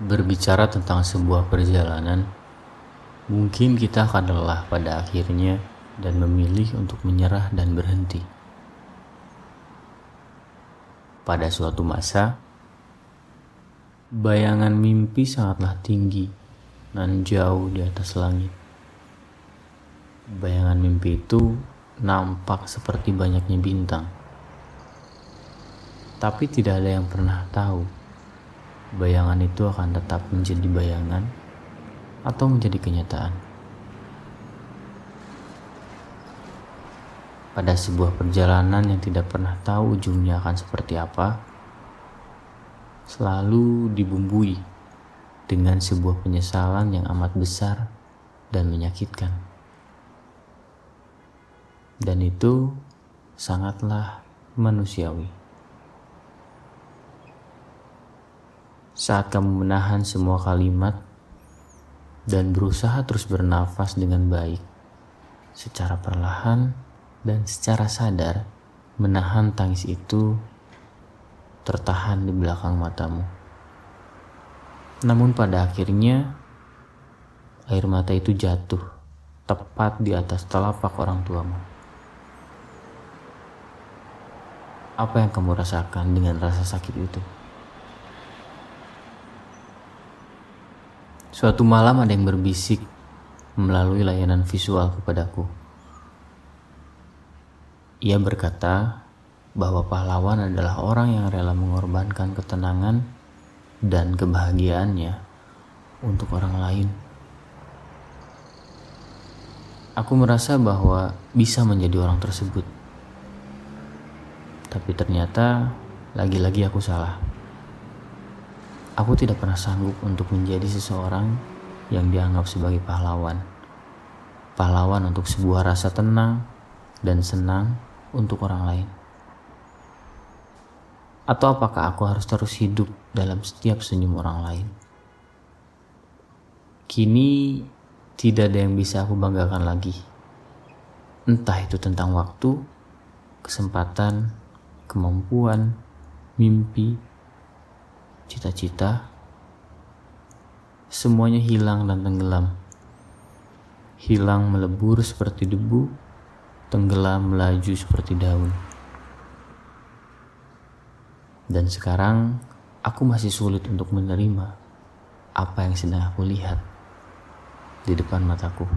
Berbicara tentang sebuah perjalanan, mungkin kita akan lelah pada akhirnya dan memilih untuk menyerah dan berhenti. Pada suatu masa, bayangan mimpi sangatlah tinggi dan jauh di atas langit. Bayangan mimpi itu nampak seperti banyaknya bintang, tapi tidak ada yang pernah tahu bayangan itu akan tetap menjadi bayangan atau menjadi kenyataan. Pada sebuah perjalanan yang tidak pernah tahu ujungnya akan seperti apa, selalu dibumbui dengan sebuah penyesalan yang amat besar dan menyakitkan. Dan itu sangatlah manusiawi. Saat kamu menahan semua kalimat dan berusaha terus bernafas dengan baik, secara perlahan dan secara sadar, menahan tangis itu tertahan di belakang matamu. Namun, pada akhirnya air mata itu jatuh tepat di atas telapak orang tuamu. Apa yang kamu rasakan dengan rasa sakit itu? Suatu malam ada yang berbisik melalui layanan visual kepadaku. Ia berkata bahwa pahlawan adalah orang yang rela mengorbankan ketenangan dan kebahagiaannya untuk orang lain. Aku merasa bahwa bisa menjadi orang tersebut. Tapi ternyata lagi-lagi aku salah. Aku tidak pernah sanggup untuk menjadi seseorang yang dianggap sebagai pahlawan. Pahlawan untuk sebuah rasa tenang dan senang untuk orang lain. Atau apakah aku harus terus hidup dalam setiap senyum orang lain? Kini tidak ada yang bisa aku banggakan lagi. Entah itu tentang waktu, kesempatan, kemampuan, mimpi, cita-cita, semuanya hilang dan tenggelam. Hilang melebur seperti debu, tenggelam melaju seperti daun. Dan sekarang aku masih sulit untuk menerima apa yang sedang aku lihat di depan mataku.